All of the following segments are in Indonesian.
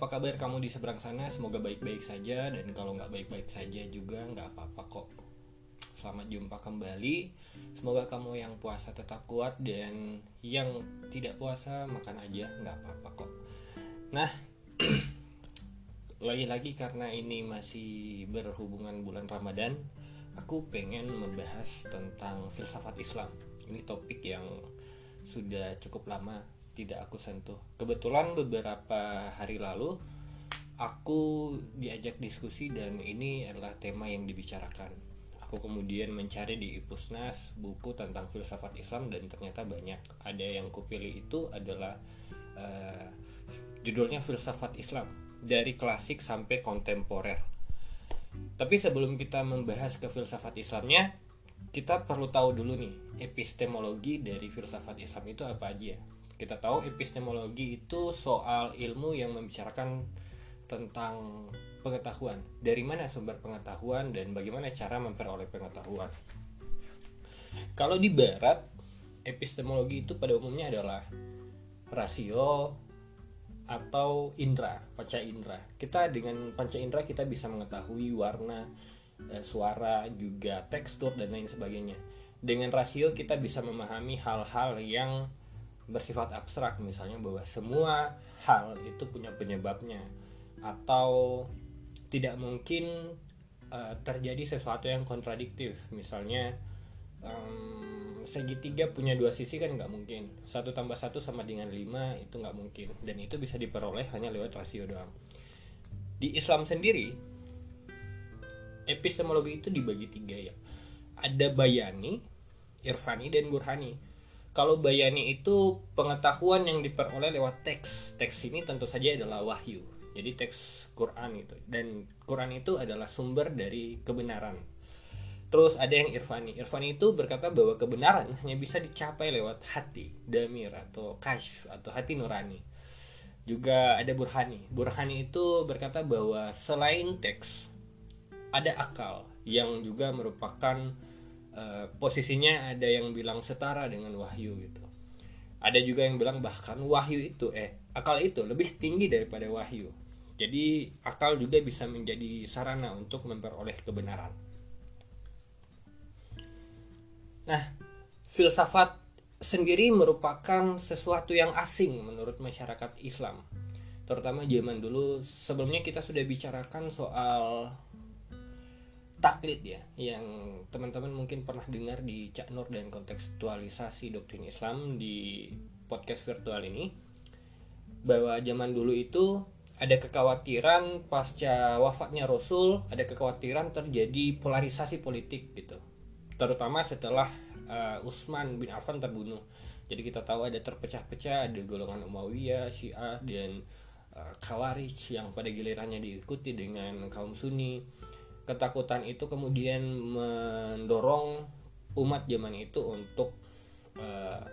apa kabar kamu di seberang sana? Semoga baik-baik saja dan kalau nggak baik-baik saja juga nggak apa-apa kok. Selamat jumpa kembali. Semoga kamu yang puasa tetap kuat dan yang tidak puasa makan aja nggak apa-apa kok. Nah, lagi-lagi karena ini masih berhubungan bulan Ramadan, aku pengen membahas tentang filsafat Islam. Ini topik yang sudah cukup lama tidak aku sentuh. Kebetulan beberapa hari lalu aku diajak diskusi dan ini adalah tema yang dibicarakan. Aku kemudian mencari di Ipusnas buku tentang filsafat Islam dan ternyata banyak. Ada yang kupilih itu adalah uh, judulnya filsafat Islam dari klasik sampai kontemporer. Tapi sebelum kita membahas ke filsafat Islamnya, kita perlu tahu dulu nih epistemologi dari filsafat Islam itu apa aja kita tahu epistemologi itu soal ilmu yang membicarakan tentang pengetahuan. Dari mana sumber pengetahuan dan bagaimana cara memperoleh pengetahuan. Kalau di barat, epistemologi itu pada umumnya adalah rasio atau indera, panca indera. Kita dengan panca indera kita bisa mengetahui warna, eh, suara, juga tekstur dan lain sebagainya. Dengan rasio kita bisa memahami hal-hal yang bersifat abstrak misalnya bahwa semua hal itu punya penyebabnya atau tidak mungkin uh, terjadi sesuatu yang kontradiktif. Misalnya um, segitiga punya dua sisi kan nggak mungkin. Satu tambah satu sama dengan lima itu nggak mungkin. Dan itu bisa diperoleh hanya lewat rasio doang. Di Islam sendiri epistemologi itu dibagi tiga ya. Ada bayani irfani dan burhani kalau bayani itu pengetahuan yang diperoleh lewat teks. Teks ini tentu saja adalah wahyu. Jadi teks Quran itu dan Quran itu adalah sumber dari kebenaran. Terus ada yang irfani. Irfani itu berkata bahwa kebenaran hanya bisa dicapai lewat hati, damir atau kash atau hati nurani. Juga ada burhani. Burhani itu berkata bahwa selain teks ada akal yang juga merupakan Eh, posisinya ada yang bilang setara dengan wahyu gitu. Ada juga yang bilang bahkan wahyu itu eh akal itu lebih tinggi daripada wahyu. Jadi akal juga bisa menjadi sarana untuk memperoleh kebenaran. Nah filsafat sendiri merupakan sesuatu yang asing menurut masyarakat Islam terutama zaman dulu. Sebelumnya kita sudah bicarakan soal taklid ya yang teman-teman mungkin pernah dengar di Cak Nur dan kontekstualisasi doktrin Islam di podcast virtual ini bahwa zaman dulu itu ada kekhawatiran pasca wafatnya Rasul ada kekhawatiran terjadi polarisasi politik gitu. Terutama setelah uh, Utsman bin Affan terbunuh. Jadi kita tahu ada terpecah-pecah ada golongan Umayyah Syiah dan uh, Khawarij yang pada gilirannya diikuti dengan kaum Sunni ketakutan itu kemudian mendorong umat zaman itu untuk uh,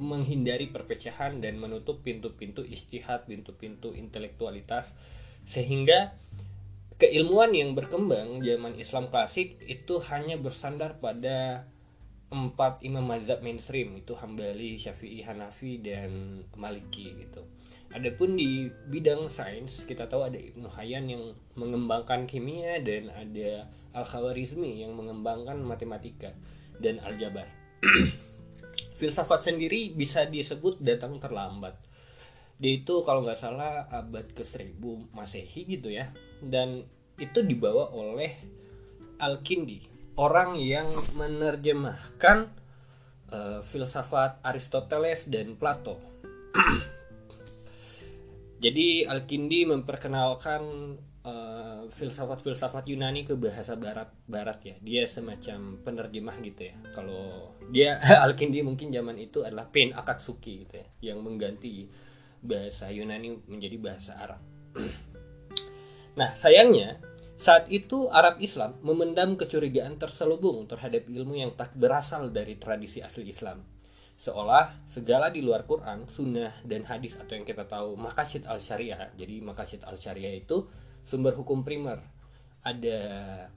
menghindari perpecahan dan menutup pintu-pintu istihad, pintu-pintu intelektualitas sehingga keilmuan yang berkembang zaman Islam klasik itu hanya bersandar pada empat imam mazhab mainstream itu Hambali, Syafi'i, Hanafi dan Maliki gitu. Adapun di bidang sains kita tahu ada Ibnu Hayyan yang mengembangkan kimia dan ada Al Khawarizmi yang mengembangkan matematika dan aljabar. Filsafat sendiri bisa disebut datang terlambat. Dia itu kalau nggak salah abad ke 1000 Masehi gitu ya. Dan itu dibawa oleh Al-Kindi, orang yang menerjemahkan uh, filsafat Aristoteles dan Plato. Jadi Al-Kindi memperkenalkan uh, filsafat-filsafat Yunani ke bahasa barat barat ya. Dia semacam penerjemah gitu ya. Kalau dia Al-Kindi mungkin zaman itu adalah Pen Akatsuki gitu ya, yang mengganti bahasa Yunani menjadi bahasa Arab. nah, sayangnya saat itu Arab Islam memendam kecurigaan terselubung terhadap ilmu yang tak berasal dari tradisi asli Islam seolah segala di luar Quran, Sunnah dan hadis atau yang kita tahu makasid al syariah. Jadi makasid al syariah itu sumber hukum primer. Ada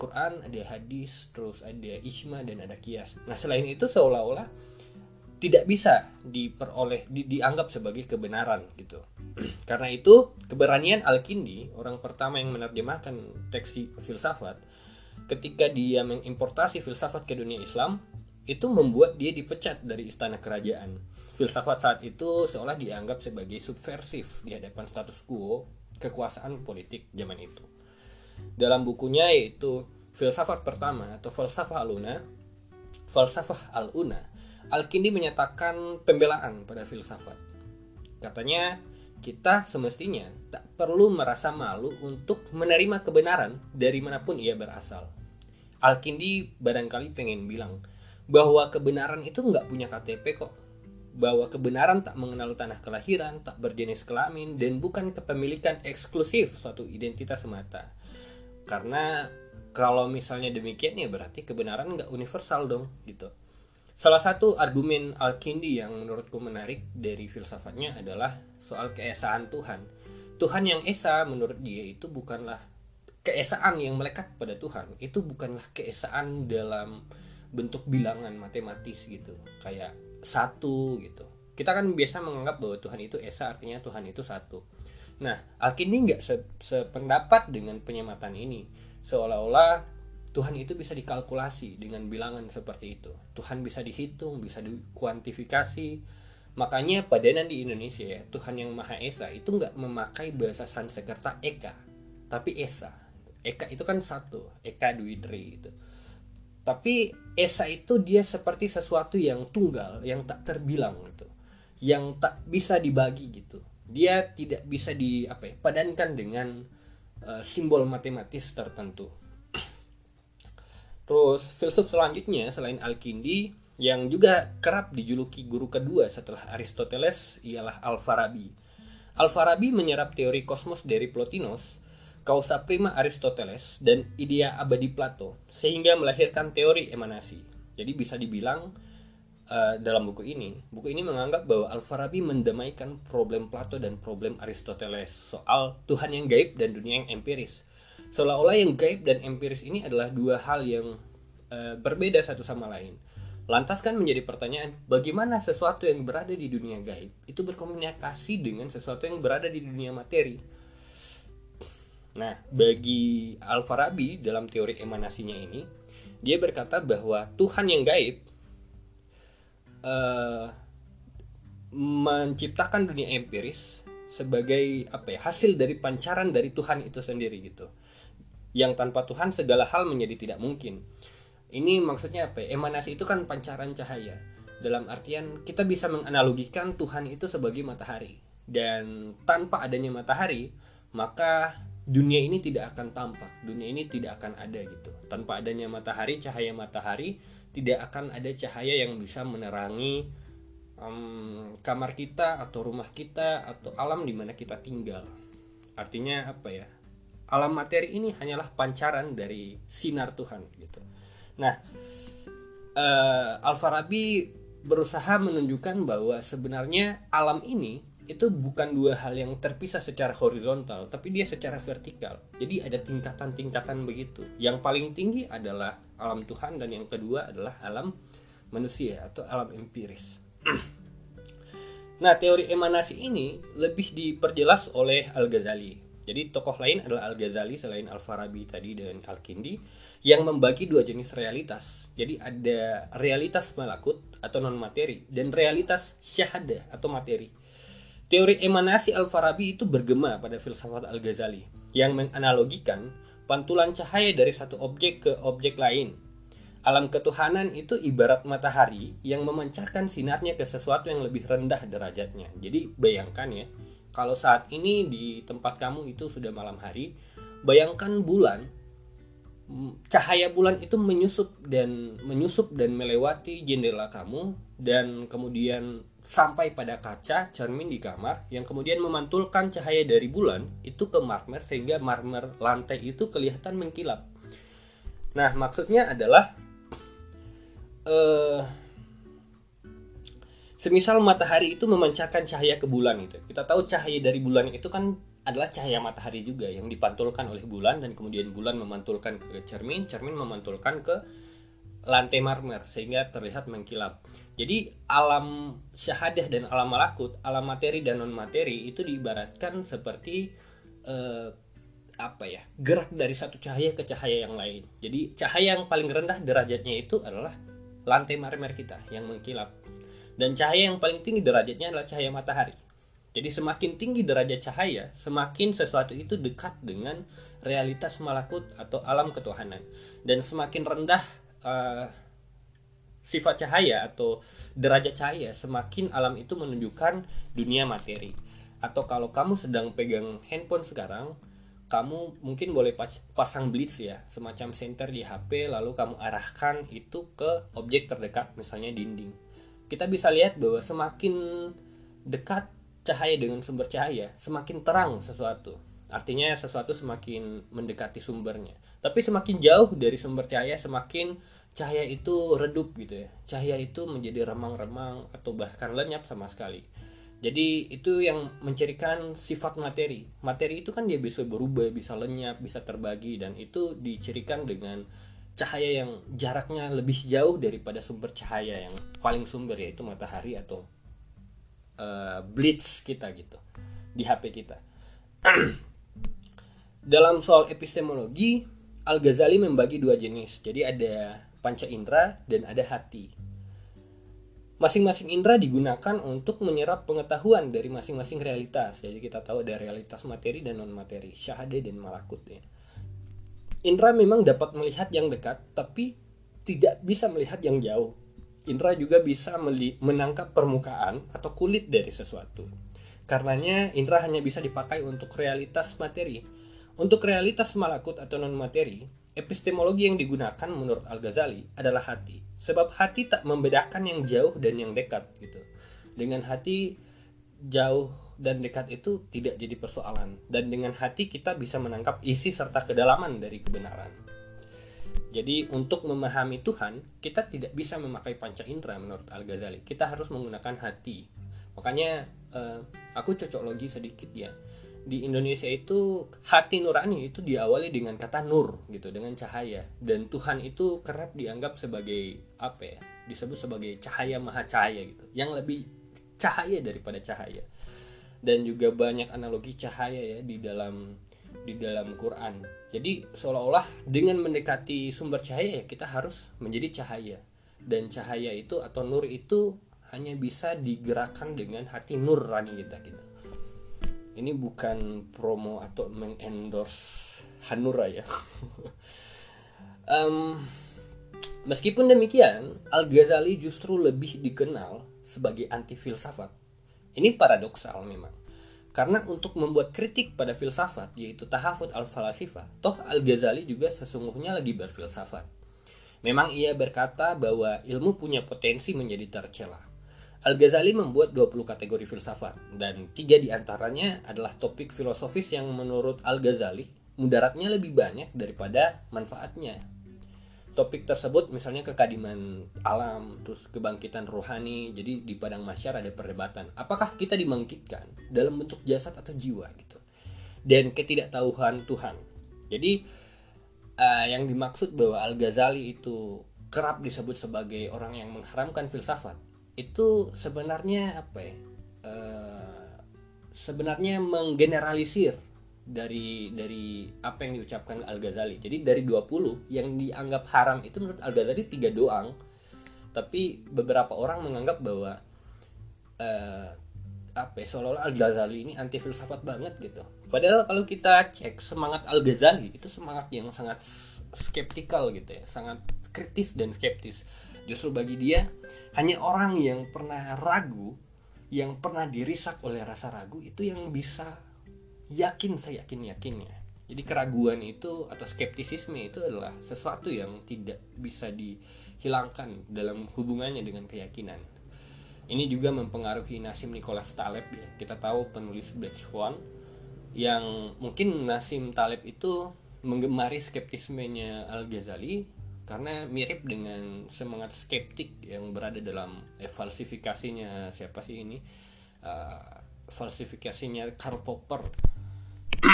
Quran, ada hadis, terus ada isma dan ada kias. Nah selain itu seolah-olah tidak bisa diperoleh di, dianggap sebagai kebenaran gitu. Karena itu keberanian Al-Kindi, orang pertama yang menerjemahkan teks filsafat, ketika dia mengimportasi filsafat ke dunia Islam, itu membuat dia dipecat dari istana kerajaan. Filsafat saat itu seolah dianggap sebagai subversif di hadapan status quo kekuasaan politik zaman itu. Dalam bukunya yaitu Filsafat pertama atau Falsafah Al-Una, Falsafah Al-Una, Al-Kindi menyatakan pembelaan pada filsafat. Katanya, kita semestinya tak perlu merasa malu untuk menerima kebenaran dari mana pun ia berasal. Al-Kindi barangkali pengen bilang bahwa kebenaran itu nggak punya KTP kok. Bahwa kebenaran tak mengenal tanah kelahiran, tak berjenis kelamin, dan bukan kepemilikan eksklusif suatu identitas semata. Karena kalau misalnya demikian ya berarti kebenaran nggak universal dong gitu. Salah satu argumen Al-Kindi yang menurutku menarik dari filsafatnya adalah soal keesaan Tuhan. Tuhan yang esa menurut dia itu bukanlah keesaan yang melekat pada Tuhan. Itu bukanlah keesaan dalam bentuk bilangan matematis gitu. Kayak satu gitu. Kita kan biasa menganggap bahwa Tuhan itu esa artinya Tuhan itu satu. Nah, Al-Kindi nggak sependapat dengan penyematan ini seolah-olah Tuhan itu bisa dikalkulasi dengan bilangan seperti itu. Tuhan bisa dihitung, bisa dikuantifikasi. Makanya padanan di Indonesia ya, Tuhan yang Maha Esa itu nggak memakai bahasa Sanskerta Eka, tapi Esa. Eka itu kan satu, Eka Dwi Tri itu. Tapi Esa itu dia seperti sesuatu yang tunggal, yang tak terbilang gitu. Yang tak bisa dibagi gitu. Dia tidak bisa di apa ya, padankan dengan Eh, simbol matematis tertentu. Terus filsuf selanjutnya selain Al-Kindi yang juga kerap dijuluki guru kedua setelah Aristoteles ialah Al-Farabi. Al-Farabi menyerap teori kosmos dari Plotinus, kausa prima Aristoteles, dan idea abadi Plato, sehingga melahirkan teori emanasi. Jadi bisa dibilang uh, dalam buku ini, buku ini menganggap bahwa Al-Farabi mendamaikan problem Plato dan problem Aristoteles soal Tuhan yang gaib dan dunia yang empiris. Seolah-olah yang gaib dan empiris ini adalah dua hal yang uh, berbeda satu sama lain. Lantas kan menjadi pertanyaan, bagaimana sesuatu yang berada di dunia gaib itu berkomunikasi dengan sesuatu yang berada di dunia materi? Nah, bagi Al-Farabi dalam teori emanasinya ini, dia berkata bahwa Tuhan yang gaib uh, menciptakan dunia empiris sebagai apa ya hasil dari pancaran dari Tuhan itu sendiri gitu. Yang tanpa Tuhan segala hal menjadi tidak mungkin. Ini maksudnya apa ya? emanasi itu kan pancaran cahaya. Dalam artian kita bisa menganalogikan Tuhan itu sebagai matahari. Dan tanpa adanya matahari maka dunia ini tidak akan tampak dunia ini tidak akan ada gitu tanpa adanya matahari cahaya matahari tidak akan ada cahaya yang bisa menerangi um, kamar kita atau rumah kita atau alam di mana kita tinggal. Artinya apa ya? Alam materi ini hanyalah pancaran dari sinar Tuhan gitu. Nah, uh, Al-Farabi berusaha menunjukkan bahwa sebenarnya alam ini itu bukan dua hal yang terpisah secara horizontal, tapi dia secara vertikal. Jadi ada tingkatan-tingkatan begitu. Yang paling tinggi adalah alam Tuhan dan yang kedua adalah alam manusia atau alam empiris. nah, teori emanasi ini lebih diperjelas oleh Al-Ghazali. Jadi tokoh lain adalah Al-Ghazali selain Al-Farabi tadi dan Al-Kindi yang membagi dua jenis realitas. Jadi ada realitas malakut atau non materi dan realitas syahada atau materi. Teori emanasi Al-Farabi itu bergema pada filsafat Al-Ghazali yang menganalogikan pantulan cahaya dari satu objek ke objek lain. Alam ketuhanan itu ibarat matahari yang memancarkan sinarnya ke sesuatu yang lebih rendah derajatnya. Jadi bayangkan ya, kalau saat ini di tempat kamu itu sudah malam hari, bayangkan bulan cahaya bulan itu menyusup dan menyusup dan melewati jendela kamu dan kemudian sampai pada kaca cermin di kamar yang kemudian memantulkan cahaya dari bulan itu ke marmer sehingga marmer lantai itu kelihatan mengkilap. Nah, maksudnya adalah uh, semisal matahari itu memancarkan cahaya ke bulan itu. Kita tahu cahaya dari bulan itu kan adalah cahaya matahari juga yang dipantulkan oleh bulan dan kemudian bulan memantulkan ke cermin, cermin memantulkan ke lantai marmer sehingga terlihat mengkilap. Jadi alam syahadah dan alam malakut, alam materi dan non materi itu diibaratkan seperti eh, apa ya gerak dari satu cahaya ke cahaya yang lain. Jadi cahaya yang paling rendah derajatnya itu adalah lantai marmer kita yang mengkilap dan cahaya yang paling tinggi derajatnya adalah cahaya matahari. Jadi semakin tinggi derajat cahaya, semakin sesuatu itu dekat dengan realitas malakut atau alam ketuhanan. Dan semakin rendah uh, sifat cahaya atau derajat cahaya, semakin alam itu menunjukkan dunia materi. Atau kalau kamu sedang pegang handphone sekarang, kamu mungkin boleh pasang blitz ya, semacam center di HP, lalu kamu arahkan itu ke objek terdekat, misalnya dinding. Kita bisa lihat bahwa semakin dekat cahaya dengan sumber cahaya, semakin terang sesuatu. Artinya sesuatu semakin mendekati sumbernya. Tapi semakin jauh dari sumber cahaya, semakin cahaya itu redup gitu ya. Cahaya itu menjadi remang-remang atau bahkan lenyap sama sekali. Jadi itu yang mencirikan sifat materi. Materi itu kan dia bisa berubah, bisa lenyap, bisa terbagi dan itu dicirikan dengan cahaya yang jaraknya lebih jauh daripada sumber cahaya yang paling sumber yaitu matahari atau uh, blitz kita gitu di HP kita. Dalam soal epistemologi, Al Ghazali membagi dua jenis. Jadi ada panca indera dan ada hati. Masing-masing indera digunakan untuk menyerap pengetahuan dari masing-masing realitas. Jadi kita tahu ada realitas materi dan non materi, syahade dan malakut ya. Indra memang dapat melihat yang dekat, tapi tidak bisa melihat yang jauh indera juga bisa menangkap permukaan atau kulit dari sesuatu. Karenanya indera hanya bisa dipakai untuk realitas materi. Untuk realitas malakut atau non materi, epistemologi yang digunakan menurut Al-Ghazali adalah hati. Sebab hati tak membedakan yang jauh dan yang dekat gitu. Dengan hati jauh dan dekat itu tidak jadi persoalan dan dengan hati kita bisa menangkap isi serta kedalaman dari kebenaran. Jadi untuk memahami Tuhan, kita tidak bisa memakai panca indera menurut Al-Ghazali. Kita harus menggunakan hati. Makanya uh, aku cocok logi sedikit ya. Di Indonesia itu hati nurani itu diawali dengan kata nur gitu, dengan cahaya. Dan Tuhan itu kerap dianggap sebagai apa ya? Disebut sebagai cahaya maha cahaya gitu. Yang lebih cahaya daripada cahaya. Dan juga banyak analogi cahaya ya di dalam di dalam Quran jadi seolah-olah dengan mendekati sumber cahaya ya kita harus menjadi cahaya. Dan cahaya itu atau nur itu hanya bisa digerakkan dengan hati nurani kita gitu. Ini bukan promo atau mengendorse Hanura ya. um, meskipun demikian, Al Ghazali justru lebih dikenal sebagai anti filsafat. Ini paradoksal memang karena untuk membuat kritik pada filsafat, yaitu tahafut al-falasifa, toh Al-Ghazali juga sesungguhnya lagi berfilsafat. Memang ia berkata bahwa ilmu punya potensi menjadi tercela. Al-Ghazali membuat 20 kategori filsafat, dan tiga di antaranya adalah topik filosofis yang menurut Al-Ghazali mudaratnya lebih banyak daripada manfaatnya. Topik tersebut misalnya kekadiman alam terus kebangkitan rohani jadi di padang masyar ada perdebatan. Apakah kita dibangkitkan dalam bentuk jasad atau jiwa gitu? Dan ketidaktahuan Tuhan. Jadi uh, yang dimaksud bahwa Al Ghazali itu kerap disebut sebagai orang yang mengharamkan filsafat itu sebenarnya apa ya uh, sebenarnya menggeneralisir dari dari apa yang diucapkan Al Ghazali. Jadi dari 20 yang dianggap haram itu menurut Al Ghazali tiga doang. Tapi beberapa orang menganggap bahwa uh, apa ya, seolah-olah Al Ghazali ini anti filsafat banget gitu. Padahal kalau kita cek semangat Al Ghazali itu semangat yang sangat skeptikal gitu ya, sangat kritis dan skeptis. Justru bagi dia hanya orang yang pernah ragu, yang pernah dirisak oleh rasa ragu itu yang bisa yakin saya yakin yakinnya. Jadi keraguan itu atau skeptisisme itu adalah sesuatu yang tidak bisa dihilangkan dalam hubungannya dengan keyakinan. Ini juga mempengaruhi Nasim Nicholas Taleb ya. Kita tahu penulis Black Swan yang mungkin Nasim Taleb itu menggemari skeptismenya Al Ghazali karena mirip dengan semangat skeptik yang berada dalam eh, falsifikasinya siapa sih ini uh, falsifikasinya Karl Popper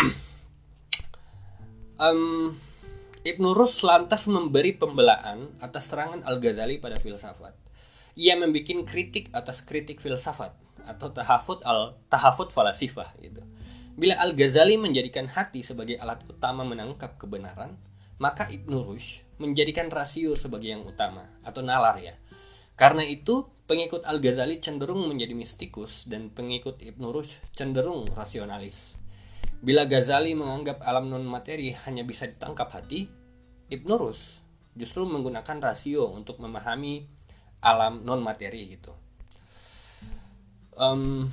um, Ibn Rus lantas memberi pembelaan atas serangan Al-Ghazali pada filsafat. Ia membuat kritik atas kritik filsafat atau tahafut al tahafut falasifah gitu. Bila Al-Ghazali menjadikan hati sebagai alat utama menangkap kebenaran, maka Ibn Rushd menjadikan rasio sebagai yang utama atau nalar ya. Karena itu, pengikut Al-Ghazali cenderung menjadi mistikus dan pengikut Ibn Rushd cenderung rasionalis. Bila Ghazali menganggap alam non materi hanya bisa ditangkap hati, Ibn Rushd justru menggunakan rasio untuk memahami alam non materi gitu. Um,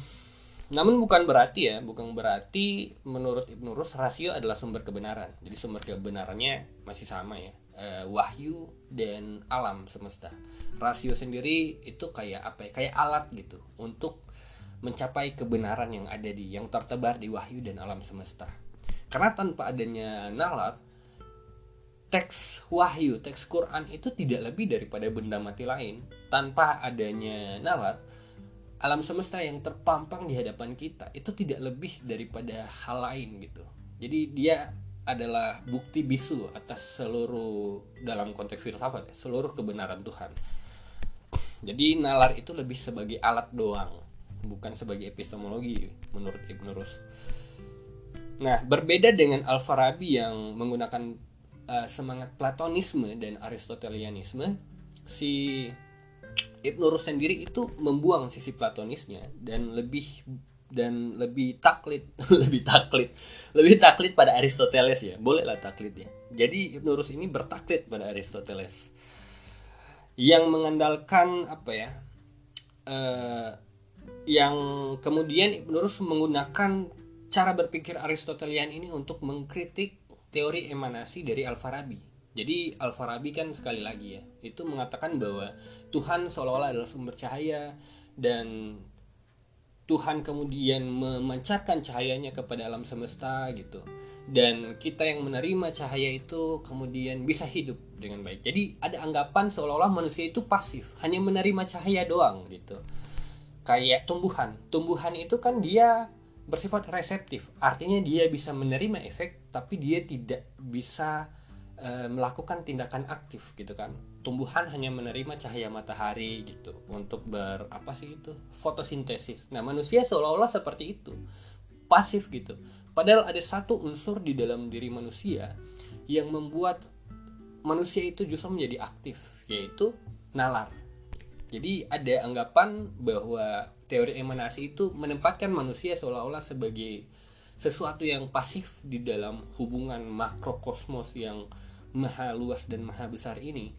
namun bukan berarti ya, bukan berarti menurut Ibn Rushd rasio adalah sumber kebenaran. Jadi sumber kebenarannya masih sama ya, uh, wahyu dan alam semesta. Rasio sendiri itu kayak apa ya? Kayak alat gitu untuk mencapai kebenaran yang ada di yang tertebar di wahyu dan alam semesta. Karena tanpa adanya nalar, teks wahyu, teks Quran itu tidak lebih daripada benda mati lain. Tanpa adanya nalar, alam semesta yang terpampang di hadapan kita itu tidak lebih daripada hal lain gitu. Jadi dia adalah bukti bisu atas seluruh dalam konteks filsafat, seluruh kebenaran Tuhan. Jadi nalar itu lebih sebagai alat doang bukan sebagai epistemologi menurut Ibn Rus. Nah, berbeda dengan Al-Farabi yang menggunakan uh, semangat Platonisme dan Aristotelianisme, si Ibn Rus sendiri itu membuang sisi Platonisnya dan lebih dan lebih taklid, lebih taklid, lebih taklid pada Aristoteles ya, bolehlah taklid ya. Jadi Ibn Rus ini bertaklid pada Aristoteles yang mengandalkan apa ya? Uh, yang kemudian Ibn Rus menggunakan cara berpikir Aristotelian ini untuk mengkritik teori emanasi dari Al-Farabi. Jadi Al-Farabi kan sekali lagi ya, itu mengatakan bahwa Tuhan seolah-olah adalah sumber cahaya dan Tuhan kemudian memancarkan cahayanya kepada alam semesta gitu. Dan kita yang menerima cahaya itu kemudian bisa hidup dengan baik. Jadi ada anggapan seolah-olah manusia itu pasif, hanya menerima cahaya doang gitu kayak tumbuhan. Tumbuhan itu kan dia bersifat reseptif, artinya dia bisa menerima efek, tapi dia tidak bisa e, melakukan tindakan aktif gitu kan. Tumbuhan hanya menerima cahaya matahari gitu untuk ber apa sih itu fotosintesis. Nah manusia seolah-olah seperti itu, pasif gitu. Padahal ada satu unsur di dalam diri manusia yang membuat manusia itu justru menjadi aktif, yaitu nalar jadi ada anggapan bahwa teori emanasi itu menempatkan manusia seolah-olah sebagai sesuatu yang pasif di dalam hubungan makrokosmos yang maha luas dan maha besar ini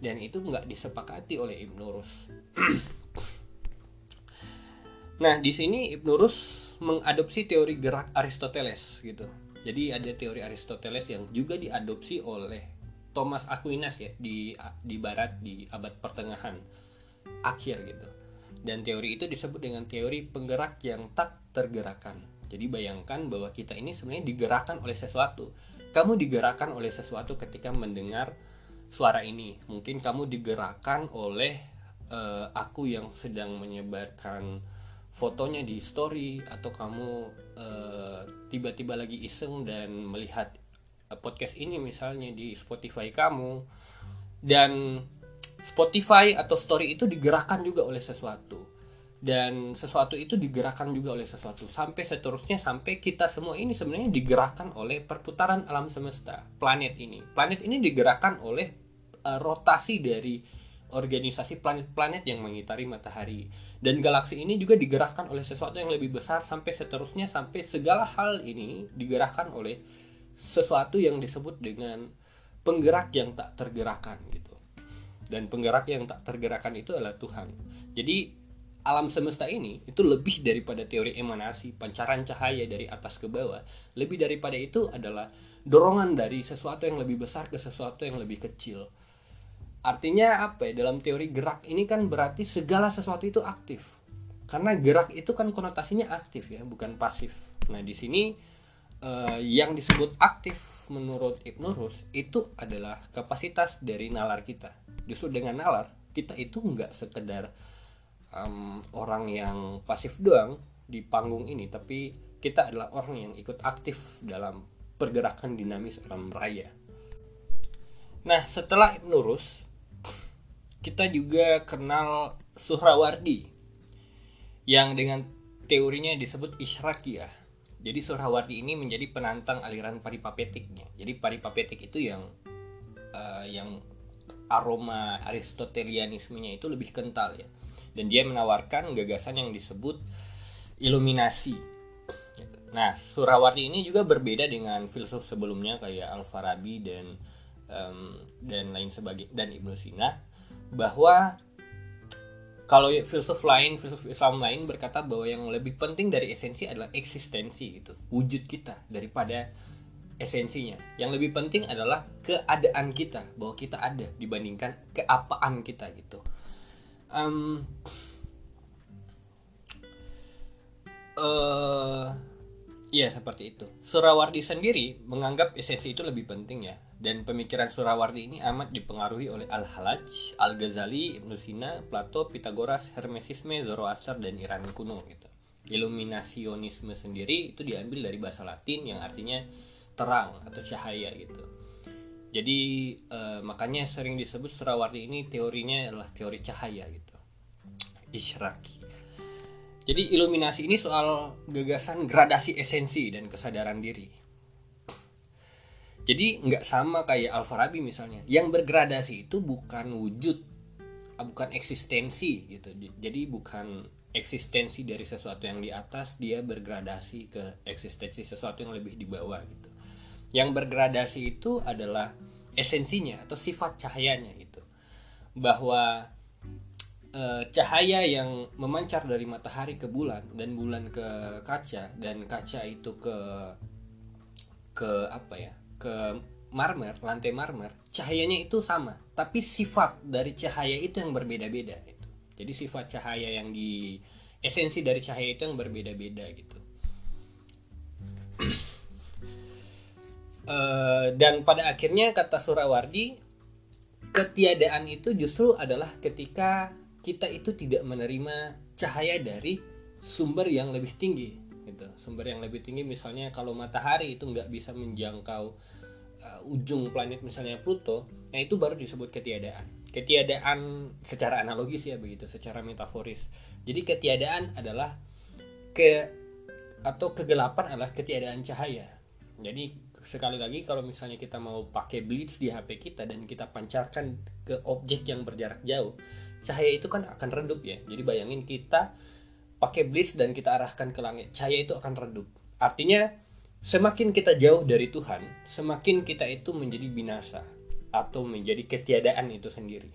dan itu nggak disepakati oleh Ibn Rus. nah di sini Ibn Rus mengadopsi teori gerak Aristoteles gitu. Jadi ada teori Aristoteles yang juga diadopsi oleh Thomas Aquinas ya di di Barat di abad pertengahan akhir gitu. Dan teori itu disebut dengan teori penggerak yang tak tergerakkan. Jadi bayangkan bahwa kita ini sebenarnya digerakkan oleh sesuatu. Kamu digerakkan oleh sesuatu ketika mendengar suara ini. Mungkin kamu digerakkan oleh uh, aku yang sedang menyebarkan fotonya di story atau kamu eh, tiba-tiba uh, lagi iseng dan melihat podcast ini misalnya di Spotify kamu. Dan Spotify atau story itu digerakkan juga oleh sesuatu. Dan sesuatu itu digerakkan juga oleh sesuatu. Sampai seterusnya sampai kita semua ini sebenarnya digerakkan oleh perputaran alam semesta planet ini. Planet ini digerakkan oleh uh, rotasi dari organisasi planet-planet yang mengitari matahari dan galaksi ini juga digerakkan oleh sesuatu yang lebih besar sampai seterusnya sampai segala hal ini digerakkan oleh sesuatu yang disebut dengan penggerak yang tak tergerakkan gitu dan penggerak yang tak tergerakkan itu adalah Tuhan. Jadi alam semesta ini itu lebih daripada teori emanasi, pancaran cahaya dari atas ke bawah. Lebih daripada itu adalah dorongan dari sesuatu yang lebih besar ke sesuatu yang lebih kecil. Artinya apa ya? Dalam teori gerak ini kan berarti segala sesuatu itu aktif. Karena gerak itu kan konotasinya aktif ya, bukan pasif. Nah, di sini uh, yang disebut aktif menurut Ibn Rus itu adalah kapasitas dari nalar kita justru dengan nalar kita itu nggak sekedar um, orang yang pasif doang di panggung ini tapi kita adalah orang yang ikut aktif dalam pergerakan dinamis alam raya Nah, setelah Ibn Rus, kita juga kenal Suhrawardi yang dengan teorinya disebut Israkiyah. Jadi Suhrawardi ini menjadi penantang aliran paripapetiknya. Jadi paripapetik itu yang uh, yang aroma Aristotelianismenya itu lebih kental ya. Dan dia menawarkan gagasan yang disebut iluminasi. Nah, Surawardi ini juga berbeda dengan filsuf sebelumnya kayak Al-Farabi dan um, dan lain sebagainya dan Ibnu Sina bahwa kalau filsuf lain, filsuf Islam lain berkata bahwa yang lebih penting dari esensi adalah eksistensi gitu, wujud kita daripada esensinya. Yang lebih penting adalah keadaan kita, bahwa kita ada dibandingkan keapaan kita gitu. Um, uh, ya seperti itu. Surawardi sendiri menganggap esensi itu lebih penting ya. Dan pemikiran Surawardi ini amat dipengaruhi oleh Al-Halaj, Al-Ghazali, Ibn Sina, Plato, Pitagoras, Hermesisme, Zoroaster, dan Iran kuno gitu. Iluminasionisme sendiri itu diambil dari bahasa Latin yang artinya terang atau cahaya gitu. Jadi eh, makanya sering disebut Surawardi ini teorinya adalah teori cahaya gitu. Isyraki. Jadi iluminasi ini soal gagasan gradasi esensi dan kesadaran diri jadi nggak sama kayak Al-Farabi misalnya. Yang bergradasi itu bukan wujud ah, bukan eksistensi gitu. Jadi bukan eksistensi dari sesuatu yang di atas dia bergradasi ke eksistensi sesuatu yang lebih di bawah gitu. Yang bergradasi itu adalah esensinya atau sifat cahayanya gitu. Bahwa e, cahaya yang memancar dari matahari ke bulan dan bulan ke kaca dan kaca itu ke ke apa ya ke marmer, lantai marmer, cahayanya itu sama, tapi sifat dari cahaya itu yang berbeda-beda gitu. Jadi sifat cahaya yang di esensi dari cahaya itu yang berbeda-beda gitu. uh, dan pada akhirnya kata Surawardi, ketiadaan itu justru adalah ketika kita itu tidak menerima cahaya dari sumber yang lebih tinggi gitu. Sumber yang lebih tinggi misalnya kalau matahari itu nggak bisa menjangkau uh, ujung planet misalnya Pluto nah itu baru disebut ketiadaan. Ketiadaan secara analogis ya begitu secara metaforis. Jadi ketiadaan adalah ke atau kegelapan adalah ketiadaan cahaya. Jadi sekali lagi kalau misalnya kita mau pakai blitz di HP kita dan kita pancarkan ke objek yang berjarak jauh cahaya itu kan akan redup ya. Jadi bayangin kita pakai blitz dan kita arahkan ke langit, cahaya itu akan redup. Artinya, semakin kita jauh dari Tuhan, semakin kita itu menjadi binasa atau menjadi ketiadaan itu sendiri.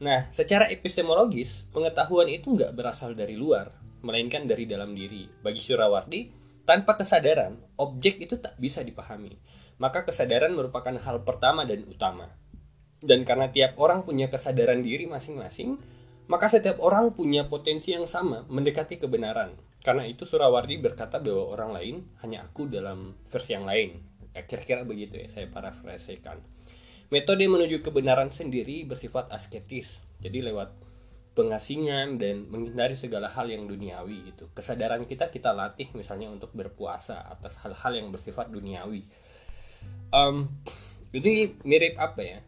Nah, secara epistemologis, pengetahuan itu nggak berasal dari luar, melainkan dari dalam diri. Bagi Surawardi, tanpa kesadaran, objek itu tak bisa dipahami. Maka kesadaran merupakan hal pertama dan utama. Dan karena tiap orang punya kesadaran diri masing-masing, maka setiap orang punya potensi yang sama mendekati kebenaran. Karena itu Surawardi berkata bahwa orang lain hanya aku dalam versi yang lain. Ya, kira-kira begitu ya, saya parafrasekan. Metode menuju kebenaran sendiri bersifat asketis. Jadi lewat pengasingan dan menghindari segala hal yang duniawi gitu. Kesadaran kita kita latih misalnya untuk berpuasa atas hal-hal yang bersifat duniawi. Um, ini mirip apa ya?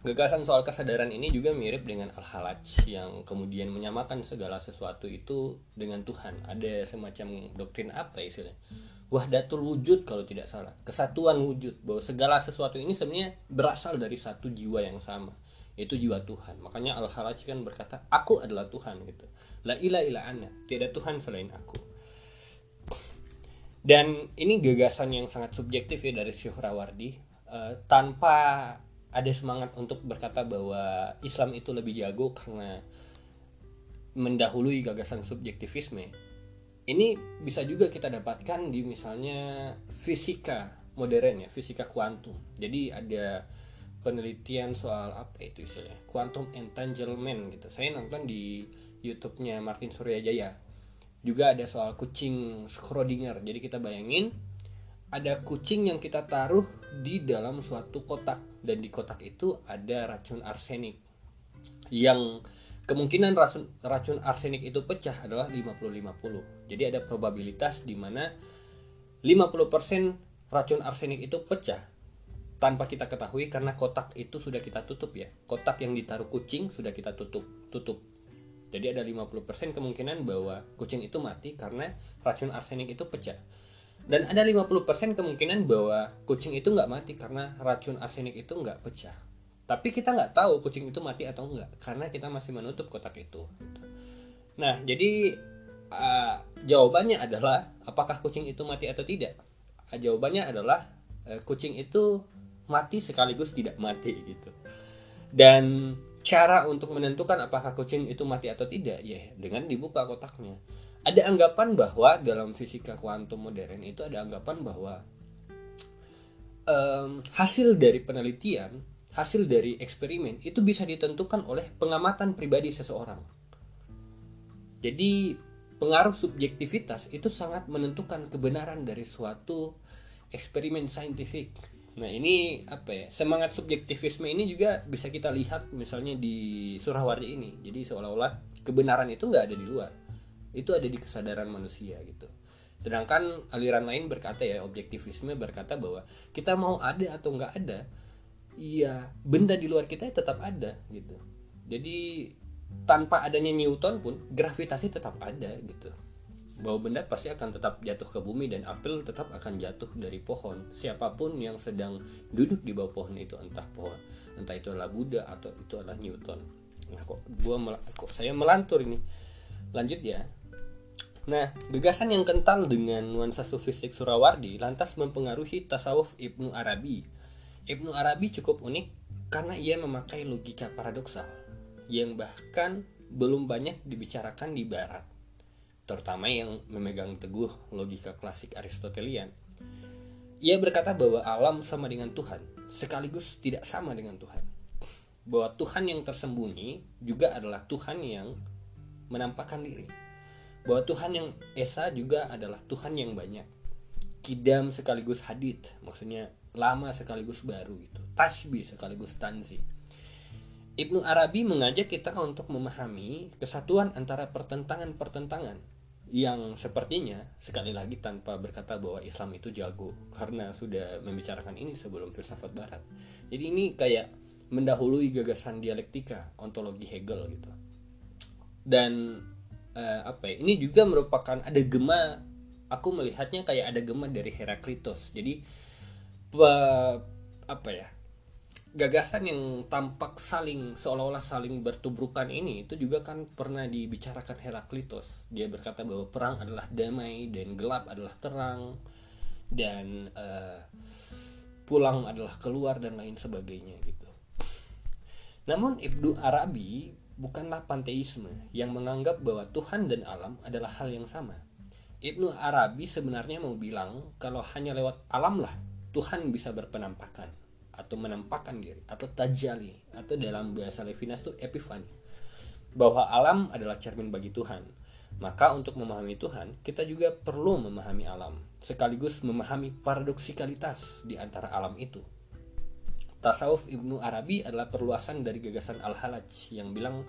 Gagasan soal kesadaran ini juga mirip dengan Al-Halaj yang kemudian menyamakan segala sesuatu itu dengan Tuhan. Ada semacam doktrin apa istilahnya? Wahdatul wujud kalau tidak salah. Kesatuan wujud bahwa segala sesuatu ini sebenarnya berasal dari satu jiwa yang sama, yaitu jiwa Tuhan. Makanya Al-Halaj kan berkata, "Aku adalah Tuhan." gitu. La ilaha illa ana, tidak Tuhan selain aku. Dan ini gagasan yang sangat subjektif ya dari Syuhrawardi uh, tanpa ada semangat untuk berkata bahwa Islam itu lebih jago karena mendahului gagasan subjektivisme. Ini bisa juga kita dapatkan di misalnya fisika modern ya, fisika kuantum. Jadi ada penelitian soal apa itu istilahnya, quantum entanglement gitu. Saya nonton di YouTube-nya Martin Suryajaya. Juga ada soal kucing Schrodinger. Jadi kita bayangin ada kucing yang kita taruh di dalam suatu kotak dan di kotak itu ada racun arsenik. Yang kemungkinan racun, racun arsenik itu pecah adalah 50-50 jadi ada probabilitas di mana 50% racun arsenik itu pecah tanpa kita ketahui karena kotak itu sudah kita tutup ya. Kotak yang ditaruh kucing sudah kita tutup tutup. Jadi ada 50% kemungkinan bahwa kucing itu mati karena racun arsenik itu pecah dan ada 50% kemungkinan bahwa kucing itu nggak mati karena racun arsenik itu nggak pecah. Tapi kita nggak tahu kucing itu mati atau enggak karena kita masih menutup kotak itu. Nah jadi uh, jawabannya adalah apakah kucing itu mati atau tidak? Uh, jawabannya adalah uh, kucing itu mati sekaligus tidak mati gitu. Dan cara untuk menentukan apakah kucing itu mati atau tidak ya dengan dibuka kotaknya ada anggapan bahwa dalam fisika kuantum modern itu ada anggapan bahwa um, hasil dari penelitian hasil dari eksperimen itu bisa ditentukan oleh pengamatan pribadi seseorang. Jadi pengaruh subjektivitas itu sangat menentukan kebenaran dari suatu eksperimen saintifik. Nah ini apa ya semangat subjektivisme ini juga bisa kita lihat misalnya di Surawardi ini. Jadi seolah-olah kebenaran itu nggak ada di luar, itu ada di kesadaran manusia gitu. Sedangkan aliran lain berkata ya objektivisme berkata bahwa kita mau ada atau nggak ada, iya benda di luar kita tetap ada gitu. Jadi tanpa adanya Newton pun gravitasi tetap ada gitu. Bahwa benda pasti akan tetap jatuh ke bumi dan apel tetap akan jatuh dari pohon. Siapa pun yang sedang duduk di bawah pohon itu entah pohon entah itu adalah Buddha atau itu adalah Newton. Nah kok gua kok saya melantur ini? Lanjut ya Nah, gagasan yang kental dengan nuansa sufistik Surawardi lantas mempengaruhi tasawuf Ibnu Arabi. Ibnu Arabi cukup unik karena ia memakai logika paradoksal yang bahkan belum banyak dibicarakan di barat terutama yang memegang teguh logika klasik Aristotelian. Ia berkata bahwa alam sama dengan Tuhan, sekaligus tidak sama dengan Tuhan. Bahwa Tuhan yang tersembunyi juga adalah Tuhan yang menampakkan diri. Bahwa Tuhan yang esa juga adalah Tuhan yang banyak. Kidam sekaligus hadid, maksudnya lama sekaligus baru itu. Tasbih sekaligus tanzi. Ibnu Arabi mengajak kita untuk memahami kesatuan antara pertentangan-pertentangan yang sepertinya sekali lagi tanpa berkata bahwa Islam itu jago karena sudah membicarakan ini sebelum filsafat barat. Jadi ini kayak mendahului gagasan dialektika ontologi Hegel gitu. Dan uh, apa ya? Ini juga merupakan ada gema aku melihatnya kayak ada gema dari Heraklitos. Jadi pe, apa ya? gagasan yang tampak saling seolah-olah saling bertubrukan ini itu juga kan pernah dibicarakan Heraklitos. Dia berkata bahwa perang adalah damai dan gelap adalah terang dan uh, pulang adalah keluar dan lain sebagainya gitu. Namun Ibnu Arabi bukanlah panteisme yang menganggap bahwa Tuhan dan alam adalah hal yang sama. Ibnu Arabi sebenarnya mau bilang kalau hanya lewat alam lah Tuhan bisa berpenampakan atau menampakkan diri atau tajali atau dalam bahasa Levinas itu epifani bahwa alam adalah cermin bagi Tuhan maka untuk memahami Tuhan kita juga perlu memahami alam sekaligus memahami paradoksikalitas di antara alam itu tasawuf Ibnu Arabi adalah perluasan dari gagasan Al-Halaj yang bilang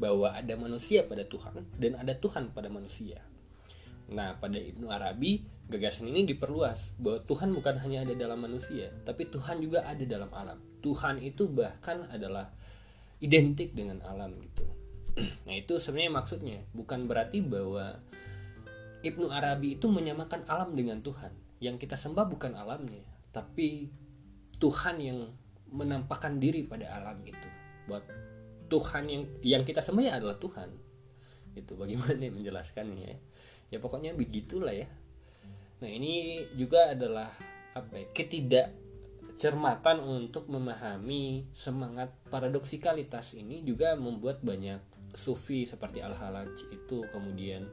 bahwa ada manusia pada Tuhan dan ada Tuhan pada manusia Nah, pada Ibnu Arabi, gagasan ini diperluas bahwa Tuhan bukan hanya ada dalam manusia, tapi Tuhan juga ada dalam alam. Tuhan itu bahkan adalah identik dengan alam gitu. Nah, itu sebenarnya maksudnya, bukan berarti bahwa Ibnu Arabi itu menyamakan alam dengan Tuhan. Yang kita sembah bukan alamnya, tapi Tuhan yang menampakkan diri pada alam itu. Buat Tuhan yang yang kita sembah ya adalah Tuhan. Itu bagaimana menjelaskannya ya ya pokoknya begitulah ya nah ini juga adalah apa ya, ketidak cermatan untuk memahami semangat paradoksikalitas ini juga membuat banyak sufi seperti Al-Halaj itu kemudian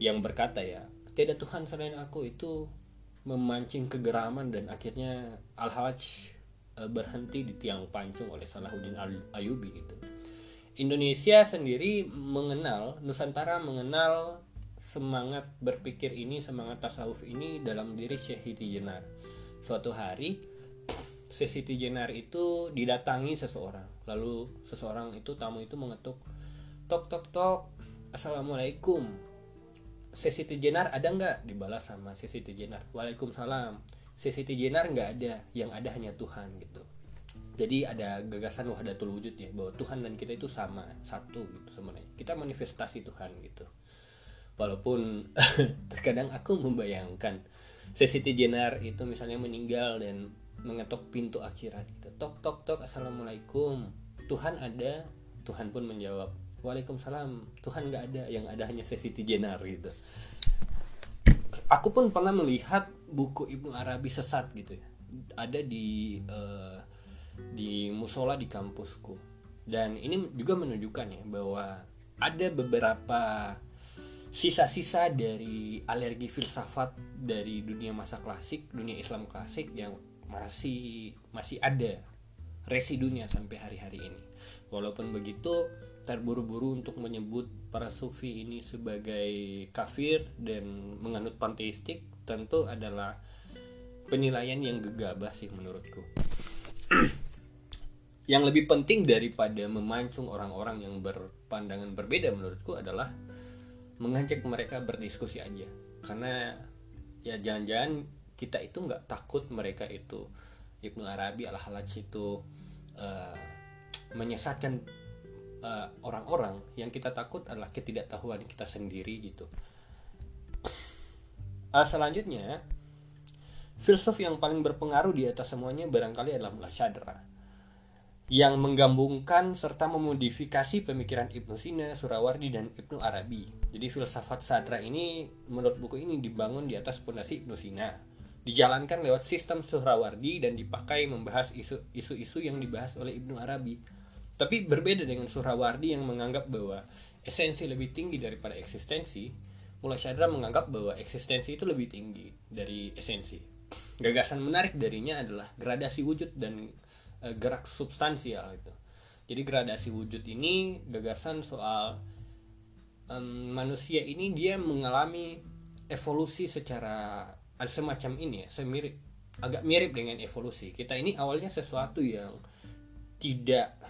yang berkata ya tidak Tuhan selain aku itu memancing kegeraman dan akhirnya Al-Halaj e, berhenti di tiang pancung oleh Salahuddin Al-Ayubi itu. Indonesia sendiri mengenal Nusantara mengenal semangat berpikir ini, semangat tasawuf ini dalam diri Syekh Siti Jenar. Suatu hari Syekh Siti Jenar itu didatangi seseorang. Lalu seseorang itu tamu itu mengetuk tok tok tok Assalamualaikum Siti Jenar ada nggak? Dibalas sama Siti Jenar Waalaikumsalam. Siti Jenar nggak ada. Yang ada hanya Tuhan gitu. Jadi ada gagasan wahdatul wujud ya bahwa Tuhan dan kita itu sama satu gitu sebenarnya. Kita manifestasi Tuhan gitu. Walaupun terkadang aku membayangkan Siti Jenar itu misalnya meninggal dan mengetok pintu akhirat gitu. tok tok tok assalamualaikum. Tuhan ada Tuhan pun menjawab Waalaikumsalam. Tuhan nggak ada yang ada hanya Siti Jenar gitu. Aku pun pernah melihat buku Ibnu Arabi sesat gitu ya. Ada di uh, di musola di kampusku. Dan ini juga menunjukkan ya bahwa ada beberapa sisa-sisa dari alergi filsafat dari dunia masa klasik dunia Islam klasik yang masih masih ada residunya sampai hari-hari ini. Walaupun begitu terburu-buru untuk menyebut para sufi ini sebagai kafir dan menganut panteistik tentu adalah penilaian yang gegabah sih menurutku. Yang lebih penting daripada memancung orang-orang yang berpandangan berbeda menurutku adalah mengajak mereka berdiskusi aja. Karena ya jangan-jangan kita itu nggak takut mereka itu Ibnu Arabi al halaj itu uh, menyesatkan uh, orang-orang yang kita takut adalah ketidaktahuan kita sendiri gitu uh, selanjutnya filsuf yang paling berpengaruh di atas semuanya barangkali adalah Mullah Syadra yang menggabungkan serta memodifikasi pemikiran Ibnu Sina, Surawardi, dan Ibnu Arabi. Jadi filsafat sadra ini menurut buku ini dibangun di atas fondasi Ibnu Sina. Dijalankan lewat sistem Surawardi dan dipakai membahas isu-isu yang dibahas oleh Ibnu Arabi. Tapi berbeda dengan Surawardi yang menganggap bahwa esensi lebih tinggi daripada eksistensi, mulai sadra menganggap bahwa eksistensi itu lebih tinggi dari esensi. Gagasan menarik darinya adalah gradasi wujud dan Eh, gerak substansial itu jadi gradasi wujud ini gagasan soal um, manusia ini dia mengalami evolusi secara semacam ini ya semirip agak mirip dengan evolusi kita ini awalnya sesuatu yang tidak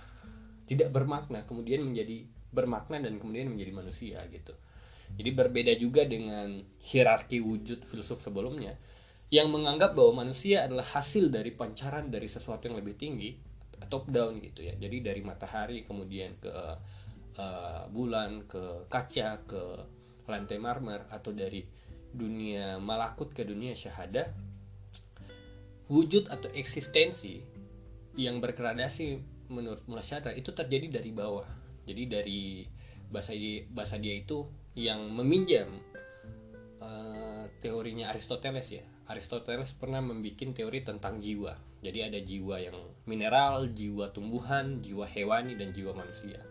tidak bermakna kemudian menjadi bermakna dan kemudian menjadi manusia gitu. Jadi berbeda juga dengan hierarki wujud filsuf sebelumnya yang menganggap bahwa manusia adalah hasil dari pancaran dari sesuatu yang lebih tinggi top down gitu ya. Jadi dari matahari kemudian ke uh, bulan ke kaca ke lantai marmer atau dari dunia malakut ke dunia syahada wujud atau eksistensi yang bergradasi menurut Mulasyada itu terjadi dari bawah jadi dari bahasa bahasa dia itu yang meminjam uh, teorinya Aristoteles ya Aristoteles pernah membuat teori tentang jiwa. Jadi ada jiwa yang mineral, jiwa tumbuhan, jiwa hewani, dan jiwa manusia.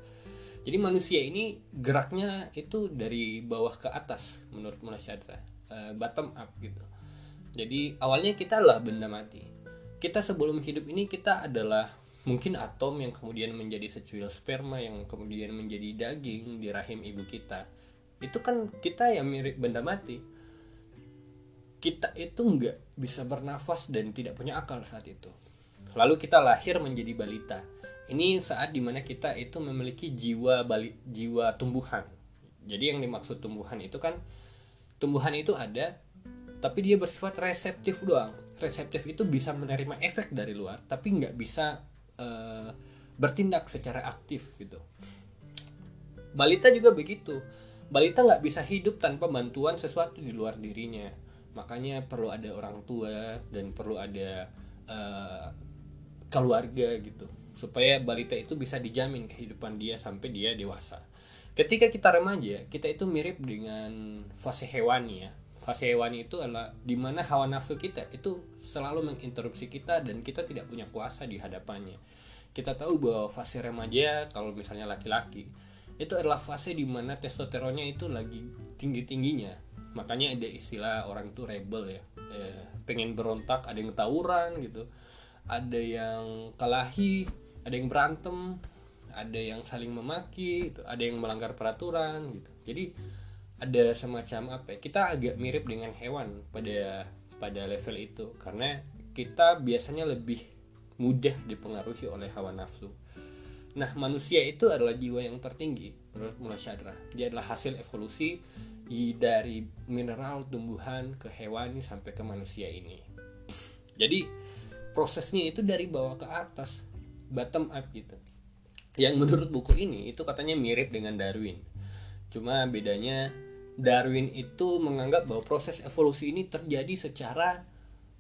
Jadi manusia ini geraknya itu dari bawah ke atas menurut Munasyadra, uh, bottom up gitu. Jadi awalnya kita adalah benda mati. Kita sebelum hidup ini kita adalah mungkin atom yang kemudian menjadi secuil sperma yang kemudian menjadi daging di rahim ibu kita. Itu kan kita yang mirip benda mati kita itu nggak bisa bernafas dan tidak punya akal saat itu. Lalu kita lahir menjadi balita. Ini saat di mana kita itu memiliki jiwa bali, jiwa tumbuhan. Jadi yang dimaksud tumbuhan itu kan tumbuhan itu ada, tapi dia bersifat reseptif doang. Reseptif itu bisa menerima efek dari luar, tapi nggak bisa uh, bertindak secara aktif gitu. Balita juga begitu. Balita nggak bisa hidup tanpa bantuan sesuatu di luar dirinya makanya perlu ada orang tua dan perlu ada uh, keluarga gitu supaya balita itu bisa dijamin kehidupan dia sampai dia dewasa ketika kita remaja kita itu mirip dengan fase hewani ya fase hewani itu adalah di mana hawa nafsu kita itu selalu menginterupsi kita dan kita tidak punya kuasa di hadapannya. Kita tahu bahwa fase remaja kalau misalnya laki-laki itu adalah fase di mana testosteronnya itu lagi tinggi tingginya makanya ada istilah orang itu rebel ya. Eh, pengen berontak ada yang tawuran gitu. Ada yang kelahi ada yang berantem ada yang saling memaki gitu. ada yang melanggar peraturan gitu. Jadi ada semacam apa ya kita agak mirip dengan hewan pada pada level itu. Karena kita biasanya lebih mudah dipengaruhi oleh hawa nafsu. Nah manusia itu adalah jiwa yang tertinggi menurut Mullah Syadra. Dia adalah hasil evolusi dari mineral tumbuhan ke hewani sampai ke manusia ini. Jadi prosesnya itu dari bawah ke atas bottom up gitu. Yang menurut buku ini itu katanya mirip dengan Darwin. Cuma bedanya Darwin itu menganggap bahwa proses evolusi ini terjadi secara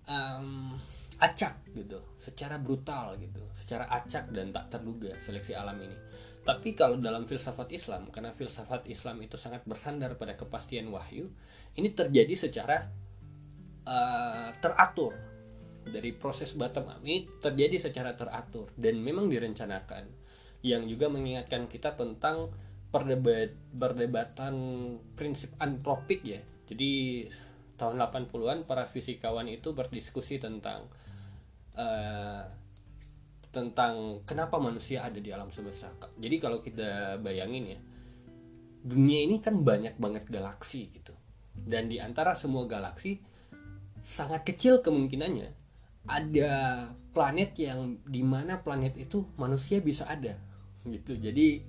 um, acak gitu secara brutal gitu secara acak dan tak terduga seleksi alam ini. Tapi kalau dalam filsafat Islam karena filsafat Islam itu sangat bersandar pada kepastian wahyu ini terjadi secara uh, teratur. Dari proses bottom up ini terjadi secara teratur dan memang direncanakan. Yang juga mengingatkan kita tentang perdebat perdebatan prinsip antropik ya jadi tahun 80-an para fisikawan itu berdiskusi tentang uh, tentang kenapa manusia ada di alam semesta. Jadi kalau kita bayangin ya, dunia ini kan banyak banget galaksi gitu. Dan di antara semua galaksi sangat kecil kemungkinannya ada planet yang di mana planet itu manusia bisa ada gitu. Jadi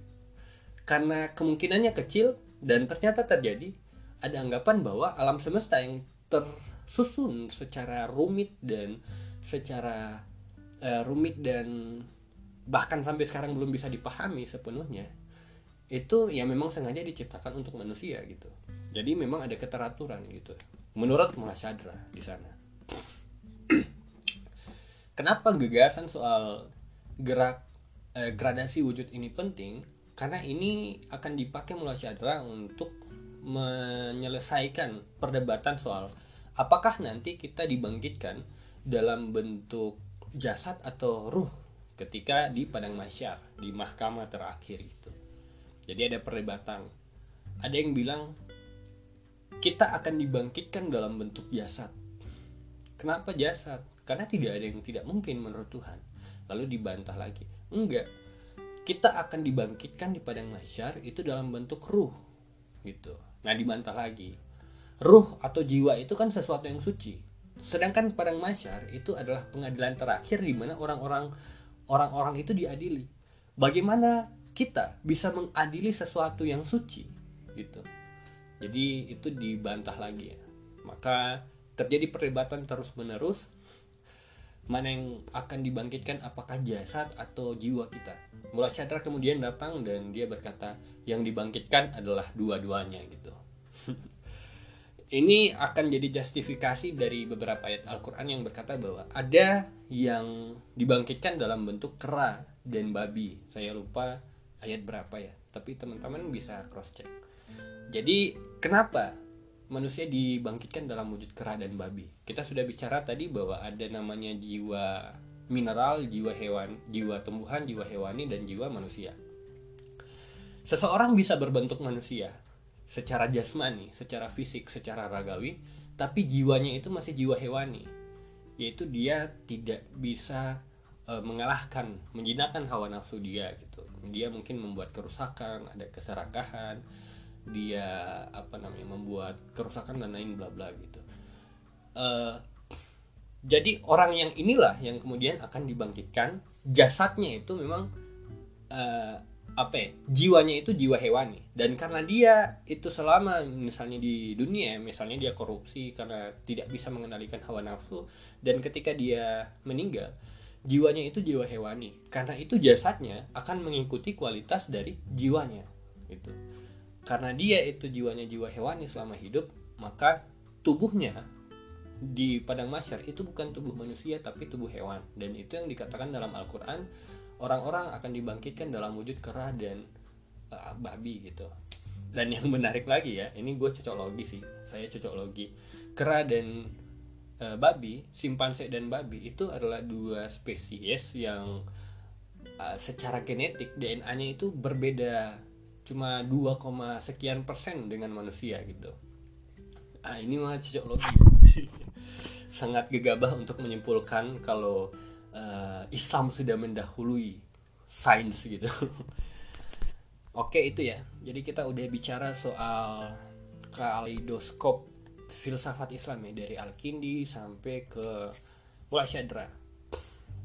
karena kemungkinannya kecil dan ternyata terjadi, ada anggapan bahwa alam semesta yang tersusun secara rumit dan secara uh, rumit dan bahkan sampai sekarang belum bisa dipahami sepenuhnya itu ya memang sengaja diciptakan untuk manusia gitu. Jadi memang ada keteraturan gitu menurut Muhasyadra di sana. Kenapa gagasan soal gerak eh, gradasi wujud ini penting karena ini akan dipakai Muhasyadra untuk menyelesaikan perdebatan soal apakah nanti kita dibangkitkan dalam bentuk jasad atau ruh ketika di padang masyar di mahkamah terakhir itu. Jadi ada perdebatan. Ada yang bilang kita akan dibangkitkan dalam bentuk jasad. Kenapa jasad? Karena tidak ada yang tidak mungkin menurut Tuhan. Lalu dibantah lagi. Enggak kita akan dibangkitkan di padang masyar itu dalam bentuk ruh gitu nah dibantah lagi ruh atau jiwa itu kan sesuatu yang suci Sedangkan padang masyar itu adalah pengadilan terakhir di mana orang-orang orang-orang itu diadili. Bagaimana kita bisa mengadili sesuatu yang suci gitu. Jadi itu dibantah lagi ya. Maka terjadi perdebatan terus-menerus mana yang akan dibangkitkan apakah jasad atau jiwa kita. Mulai Chandra kemudian datang dan dia berkata yang dibangkitkan adalah dua-duanya gitu. ini akan jadi justifikasi dari beberapa ayat Al-Quran yang berkata bahwa ada yang dibangkitkan dalam bentuk kera dan babi. Saya lupa ayat berapa ya, tapi teman-teman bisa cross check. Jadi kenapa manusia dibangkitkan dalam wujud kera dan babi? Kita sudah bicara tadi bahwa ada namanya jiwa mineral, jiwa hewan, jiwa tumbuhan, jiwa hewani, dan jiwa manusia. Seseorang bisa berbentuk manusia, secara jasmani, secara fisik, secara ragawi, tapi jiwanya itu masih jiwa hewani, yaitu dia tidak bisa e, mengalahkan, menjinakkan hawa nafsu dia gitu. Dia mungkin membuat kerusakan, ada keserakahan, dia apa namanya membuat kerusakan dan lain bla bla gitu. E, jadi orang yang inilah yang kemudian akan dibangkitkan, jasadnya itu memang e, apa ya, jiwanya itu jiwa hewani. Dan karena dia itu selama misalnya di dunia misalnya dia korupsi karena tidak bisa mengendalikan hawa nafsu dan ketika dia meninggal jiwanya itu jiwa hewani. Karena itu jasadnya akan mengikuti kualitas dari jiwanya itu karena dia itu jiwanya jiwa hewani selama hidup maka tubuhnya di padang masyar itu bukan tubuh manusia tapi tubuh hewan. Dan itu yang dikatakan dalam Al-Quran orang-orang akan dibangkitkan dalam wujud kera dan uh, babi gitu. Dan yang menarik lagi ya ini gue cocok logi sih. Saya cocok logi. Kera dan uh, babi simpanse dan babi itu adalah dua spesies yang uh, secara genetik DNA-nya itu berbeda cuma 2, sekian persen dengan manusia gitu ah ini mah cocok sangat gegabah untuk menyimpulkan kalau uh, Islam sudah mendahului sains gitu. Oke itu ya. Jadi kita udah bicara soal kaleidoskop filsafat Islam ya dari Al-Kindi sampai ke Mulai Syadra.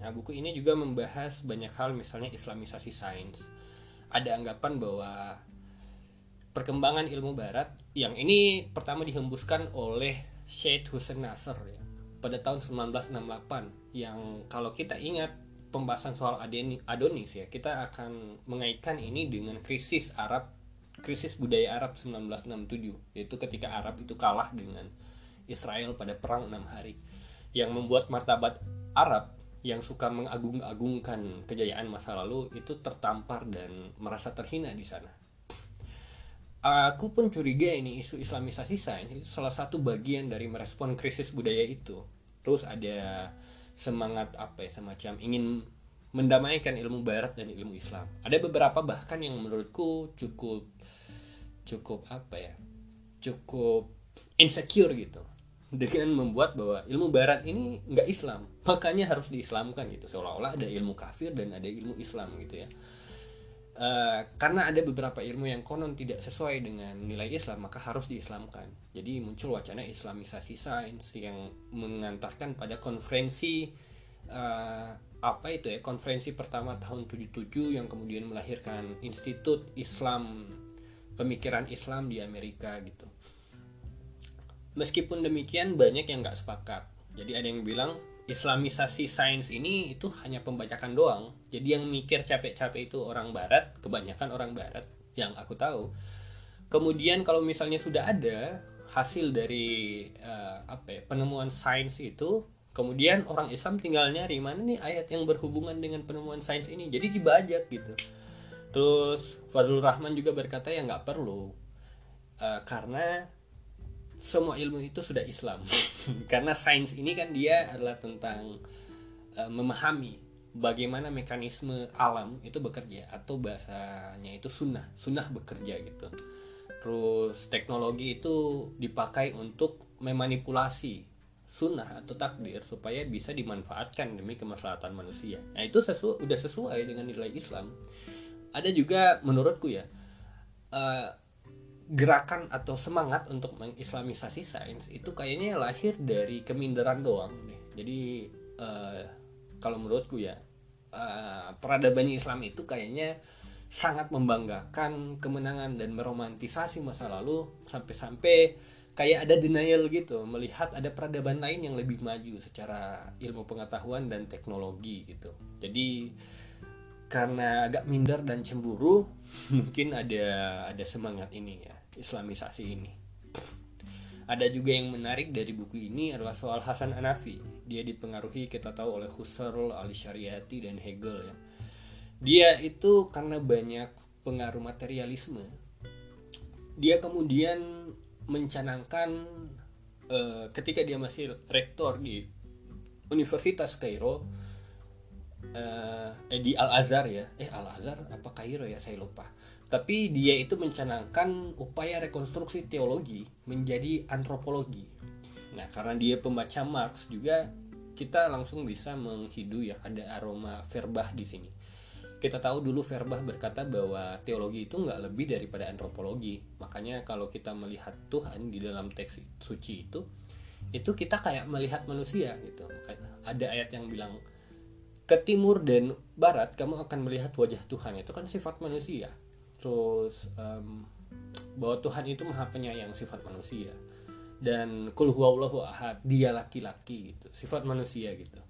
Nah, buku ini juga membahas banyak hal misalnya islamisasi sains. Ada anggapan bahwa perkembangan ilmu barat yang ini pertama dihembuskan oleh Syed Hussein Nasr ya pada tahun 1968 yang kalau kita ingat pembahasan soal Adonis ya kita akan mengaitkan ini dengan krisis Arab krisis budaya Arab 1967 yaitu ketika Arab itu kalah dengan Israel pada perang enam hari yang membuat martabat Arab yang suka mengagung-agungkan kejayaan masa lalu itu tertampar dan merasa terhina di sana. Aku pun curiga ini isu Islamisasi sains itu salah satu bagian dari merespon krisis budaya itu. Terus ada semangat apa ya semacam ingin mendamaikan ilmu barat dan ilmu Islam. Ada beberapa bahkan yang menurutku cukup cukup apa ya? cukup insecure gitu dengan membuat bahwa ilmu barat ini nggak Islam. Makanya harus diislamkan gitu. Seolah-olah ada ilmu kafir dan ada ilmu Islam gitu ya. Uh, karena ada beberapa ilmu yang konon tidak sesuai dengan nilai Islam maka harus diislamkan. Jadi muncul wacana Islamisasi sains yang mengantarkan pada konferensi uh, apa itu ya konferensi pertama tahun 77 yang kemudian melahirkan Institut Islam pemikiran Islam di Amerika gitu Meskipun demikian banyak yang nggak sepakat. Jadi ada yang bilang Islamisasi sains ini itu hanya pembacakan doang. Jadi yang mikir capek-capek itu orang barat, kebanyakan orang barat yang aku tahu. Kemudian kalau misalnya sudah ada hasil dari uh, apa ya, penemuan sains itu, kemudian orang Islam tinggal nyari mana nih ayat yang berhubungan dengan penemuan sains ini. Jadi dibajak gitu. Terus Fadlur Rahman juga berkata ya nggak perlu uh, karena semua ilmu itu sudah Islam. Karena sains ini kan dia adalah tentang uh, memahami bagaimana mekanisme alam itu bekerja atau bahasanya itu sunnah sunnah bekerja gitu. Terus teknologi itu dipakai untuk memanipulasi sunnah atau takdir supaya bisa dimanfaatkan demi kemaslahatan manusia. Nah itu sesu udah sesuai dengan nilai Islam. Ada juga menurutku ya uh, gerakan atau semangat untuk mengislamisasi sains itu kayaknya lahir dari keminderan doang deh. Jadi uh, kalau menurutku ya uh, peradaban Islam itu kayaknya sangat membanggakan kemenangan dan meromantisasi masa lalu sampai-sampai kayak ada denial gitu melihat ada peradaban lain yang lebih maju secara ilmu pengetahuan dan teknologi gitu. Jadi karena agak minder dan cemburu mungkin ada ada semangat ini ya Islamisasi ini. Ada juga yang menarik dari buku ini adalah soal Hasan Hanafi. Dia dipengaruhi kita tahu oleh Husserl, Ali Syariati dan Hegel ya. Dia itu karena banyak pengaruh materialisme. Dia kemudian mencanangkan uh, ketika dia masih rektor di Universitas Kairo uh, eh, di Al Azhar ya, eh Al Azhar apa Kairo ya saya lupa tapi dia itu mencanangkan upaya rekonstruksi teologi menjadi antropologi. Nah, karena dia pembaca Marx juga kita langsung bisa menghidu ya ada aroma verbah di sini. Kita tahu dulu verbah berkata bahwa teologi itu nggak lebih daripada antropologi. Makanya kalau kita melihat Tuhan di dalam teks suci itu, itu kita kayak melihat manusia gitu. Ada ayat yang bilang ke timur dan barat kamu akan melihat wajah Tuhan itu kan sifat manusia terus um, bahwa Tuhan itu maha penyayang sifat manusia. Dan kul huwallahu ahad dia laki-laki gitu sifat manusia gitu.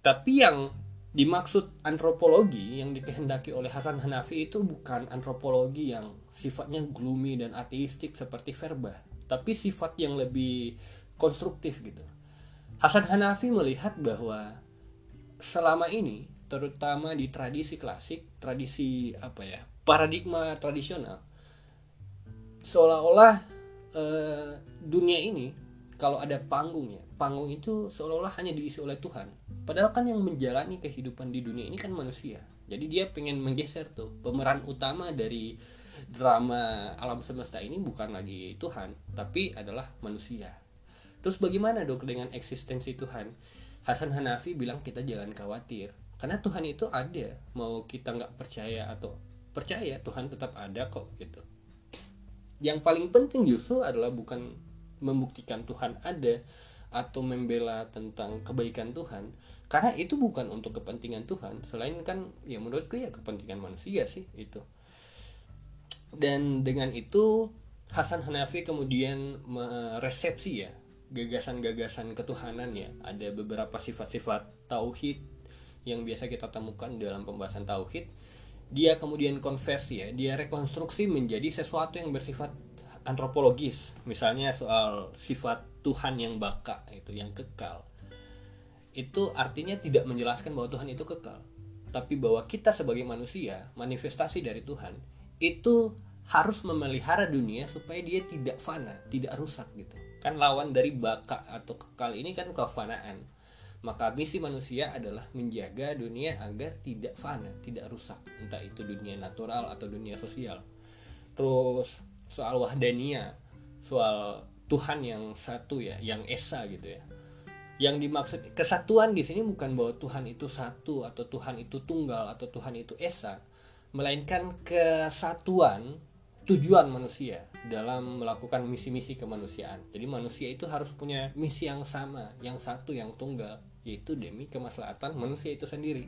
Tapi yang dimaksud antropologi yang dikehendaki oleh Hasan Hanafi itu bukan antropologi yang sifatnya gloomy dan ateistik seperti verba tapi sifat yang lebih konstruktif gitu. Hasan Hanafi melihat bahwa selama ini terutama di tradisi klasik tradisi apa ya paradigma tradisional. Seolah-olah eh, dunia ini kalau ada panggungnya panggung itu seolah-olah hanya diisi oleh Tuhan. Padahal kan yang menjalani kehidupan di dunia ini kan manusia. Jadi dia pengen menggeser tuh. Pemeran utama dari drama alam semesta ini bukan lagi Tuhan tapi adalah manusia. Terus bagaimana dok dengan eksistensi Tuhan? Hasan Hanafi bilang kita jangan khawatir. Karena Tuhan itu ada mau kita nggak percaya atau percaya Tuhan tetap ada kok gitu. Yang paling penting justru adalah bukan membuktikan Tuhan ada atau membela tentang kebaikan Tuhan karena itu bukan untuk kepentingan Tuhan selain kan ya menurutku ya kepentingan manusia sih itu. Dan dengan itu Hasan Hanafi kemudian meresepsi ya gagasan-gagasan ketuhanan ya. Ada beberapa sifat-sifat tauhid yang biasa kita temukan dalam pembahasan tauhid dia kemudian konversi ya dia rekonstruksi menjadi sesuatu yang bersifat antropologis. Misalnya soal sifat Tuhan yang baka itu yang kekal. Itu artinya tidak menjelaskan bahwa Tuhan itu kekal. Tapi bahwa kita sebagai manusia manifestasi dari Tuhan itu harus memelihara dunia supaya dia tidak fana tidak rusak gitu. Kan lawan dari baka atau kekal ini kan kefanaan maka misi manusia adalah menjaga dunia agar tidak fana, tidak rusak, entah itu dunia natural atau dunia sosial. Terus soal wahdania, soal Tuhan yang satu ya, yang esa gitu ya. Yang dimaksud kesatuan di sini bukan bahwa Tuhan itu satu atau Tuhan itu tunggal atau Tuhan itu esa, melainkan kesatuan tujuan manusia dalam melakukan misi-misi kemanusiaan. Jadi manusia itu harus punya misi yang sama, yang satu, yang tunggal, yaitu demi kemaslahatan manusia itu sendiri.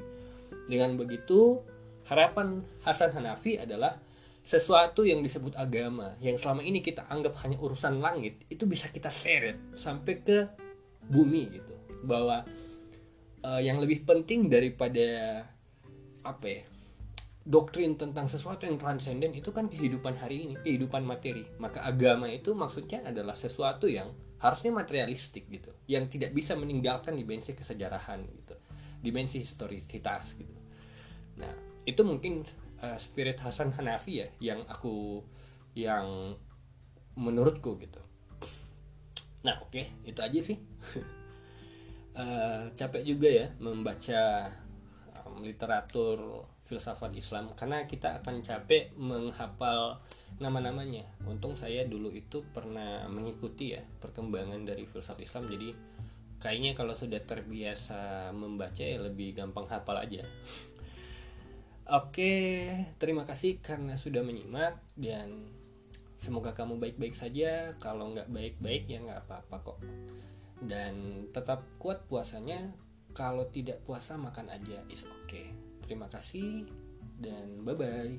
Dengan begitu, harapan Hasan Hanafi adalah sesuatu yang disebut agama, yang selama ini kita anggap hanya urusan langit, itu bisa kita seret sampai ke bumi gitu. Bahwa uh, yang lebih penting daripada apa ya? Doktrin tentang sesuatu yang transenden itu kan kehidupan hari ini, kehidupan materi. Maka agama itu maksudnya adalah sesuatu yang harusnya materialistik gitu, yang tidak bisa meninggalkan dimensi kesejarahan gitu, dimensi historisitas gitu. Nah, itu mungkin uh, spirit Hasan Hanafi ya yang aku yang menurutku gitu. Nah, oke, okay, itu aja sih. uh, capek juga ya membaca um, literatur filsafat Islam karena kita akan capek menghafal nama-namanya. Untung saya dulu itu pernah mengikuti ya perkembangan dari filsafat Islam jadi kayaknya kalau sudah terbiasa membaca ya lebih gampang hafal aja. Oke, terima kasih karena sudah menyimak dan semoga kamu baik-baik saja. Kalau nggak baik-baik ya nggak apa-apa kok. Dan tetap kuat puasanya. Kalau tidak puasa makan aja is okay. Terima kasih dan bye-bye.